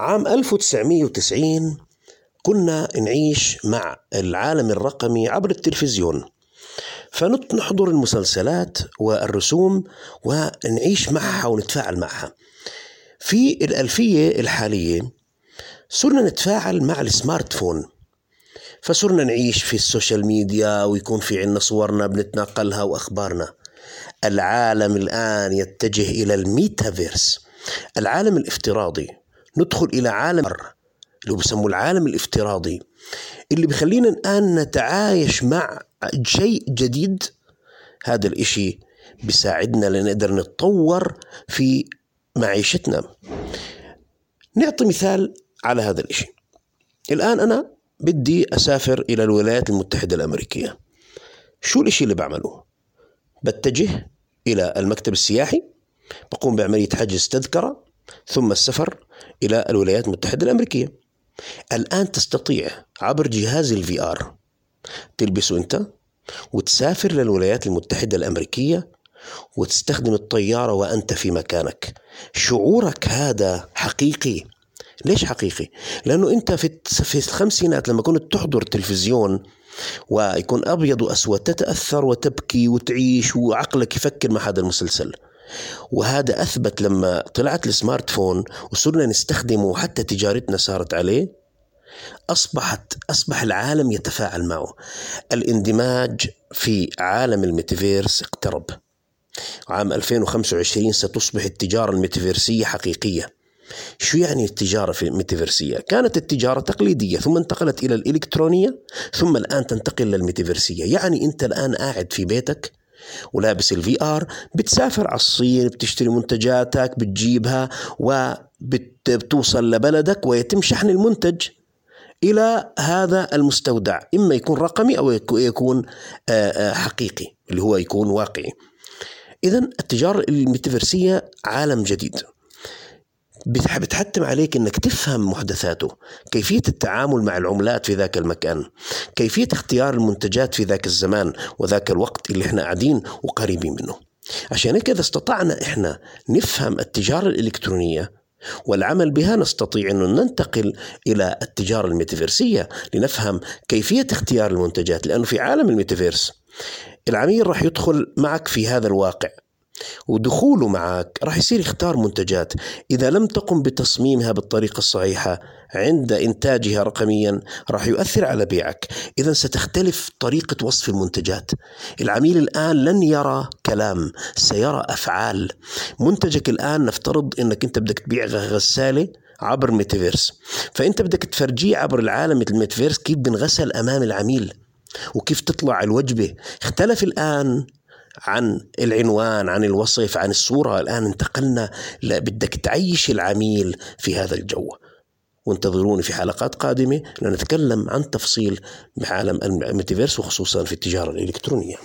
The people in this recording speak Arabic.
عام 1990 كنا نعيش مع العالم الرقمي عبر التلفزيون. فنحضر المسلسلات والرسوم ونعيش معها ونتفاعل معها. في الألفية الحالية صرنا نتفاعل مع ال smart phone فصرنا نعيش في ال social media ويكون في عنا صورنا بنتناقلها وأخبارنا. العالم الآن يتجه إلى الميتافيرس العالم الافتراضي. ندخل إلى عالم اللي بسموه العالم الافتراضي اللي بخلينا الآن نتعايش مع شيء جديد. هذا الإشي بيساعدنا لنقدر نتطور في معيشتنا. نعطي مثال على هذا الإشي. الآن أنا بدي أسافر إلى الولايات المتحدة الأمريكية. شو الإشي اللي بعمله؟ بتجه إلى المكتب السياحي بقوم بعملية حجز تذكرة ثم السفر إلى الولايات المتحدة الأمريكية. الآن تستطيع عبر جهاز الفي آر تلبسه أنت وتسافر للولايات المتحدة الأمريكية وتستخدم الطيارة وأنت في مكانك. شعورك هذا حقيقي؟ ليش حقيقي؟ لأنه أنت في الخمسينات لما كنت تحضر تلفزيون ويكون أبيض وأسود تتأثر وتبكي وتعيش وعقلك يفكر مع هذا المسلسل. وهذا أثبت لما طلعت ال smart phone وصرنا نستخدمه حتى تجارتنا صارت عليه أصبحت أصبح العالم يتفاعل معه. الاندماج في عالم الميتافيرس اقترب. عام 2025 ستصبح التجارة الميتافيرسية حقيقية. شو يعني التجارة في الميتافيرسية؟ كانت التجارة تقليدية ثم انتقلت إلى الإلكترونية ثم الآن تنتقل للميتافيرسية. يعني أنت الآن قاعد في بيتك ولابس ال VR بتسافر على الصين بتشتري منتجاتك بتجيبها وبتوصل لبلدك ويتم شحن المنتج إلى هذا المستودع إما يكون رقمي أو يكون حقيقي اللي هو يكون واقعي. اذا التجارة الميتافيرسية عالم جديد. بتحتم عليك إنك تفهم محدثاته. كيفية التعامل مع العملات في ذاك المكان. كيفية اختيار المنتجات في ذاك الزمان وذاك الوقت اللي إحنا قاعدين وقريبين منه. عشان هيك إذا استطعنا إحنا نفهم التجارة الإلكترونية والعمل بها نستطيع أن ننتقل إلى التجارة الميتافيرسية لنفهم كيفية اختيار المنتجات. لأنه في عالم الميتافيرس العميل راح يدخل معك في هذا الواقع. ودخوله معك راح يصير يختار منتجات. إذا لم تقم بتصميمها بالطريقة الصحيحة عند إنتاجها رقميا راح يؤثر على بيعك. إذا ستختلف طريقة وصف المنتجات. العميل الآن لن يرى كلام سيرى أفعال. منتجك الآن نفترض أنك أنت بدك تبيع غسالة عبر ميتافيرس. فأنت بدك تفرجيه عبر العالم الميتافيرس كيف بنغسل أمام العميل وكيف تطلع الوجبة. اختلف الآن عن العنوان عن الوصف عن الصورة. الآن انتقلنا بدك تعيش العميل في هذا الجو. وانتظروني في حلقات قادمة لنتكلم عن تفصيل بعالم الميتافيرس وخصوصا في التجارة الإلكترونية.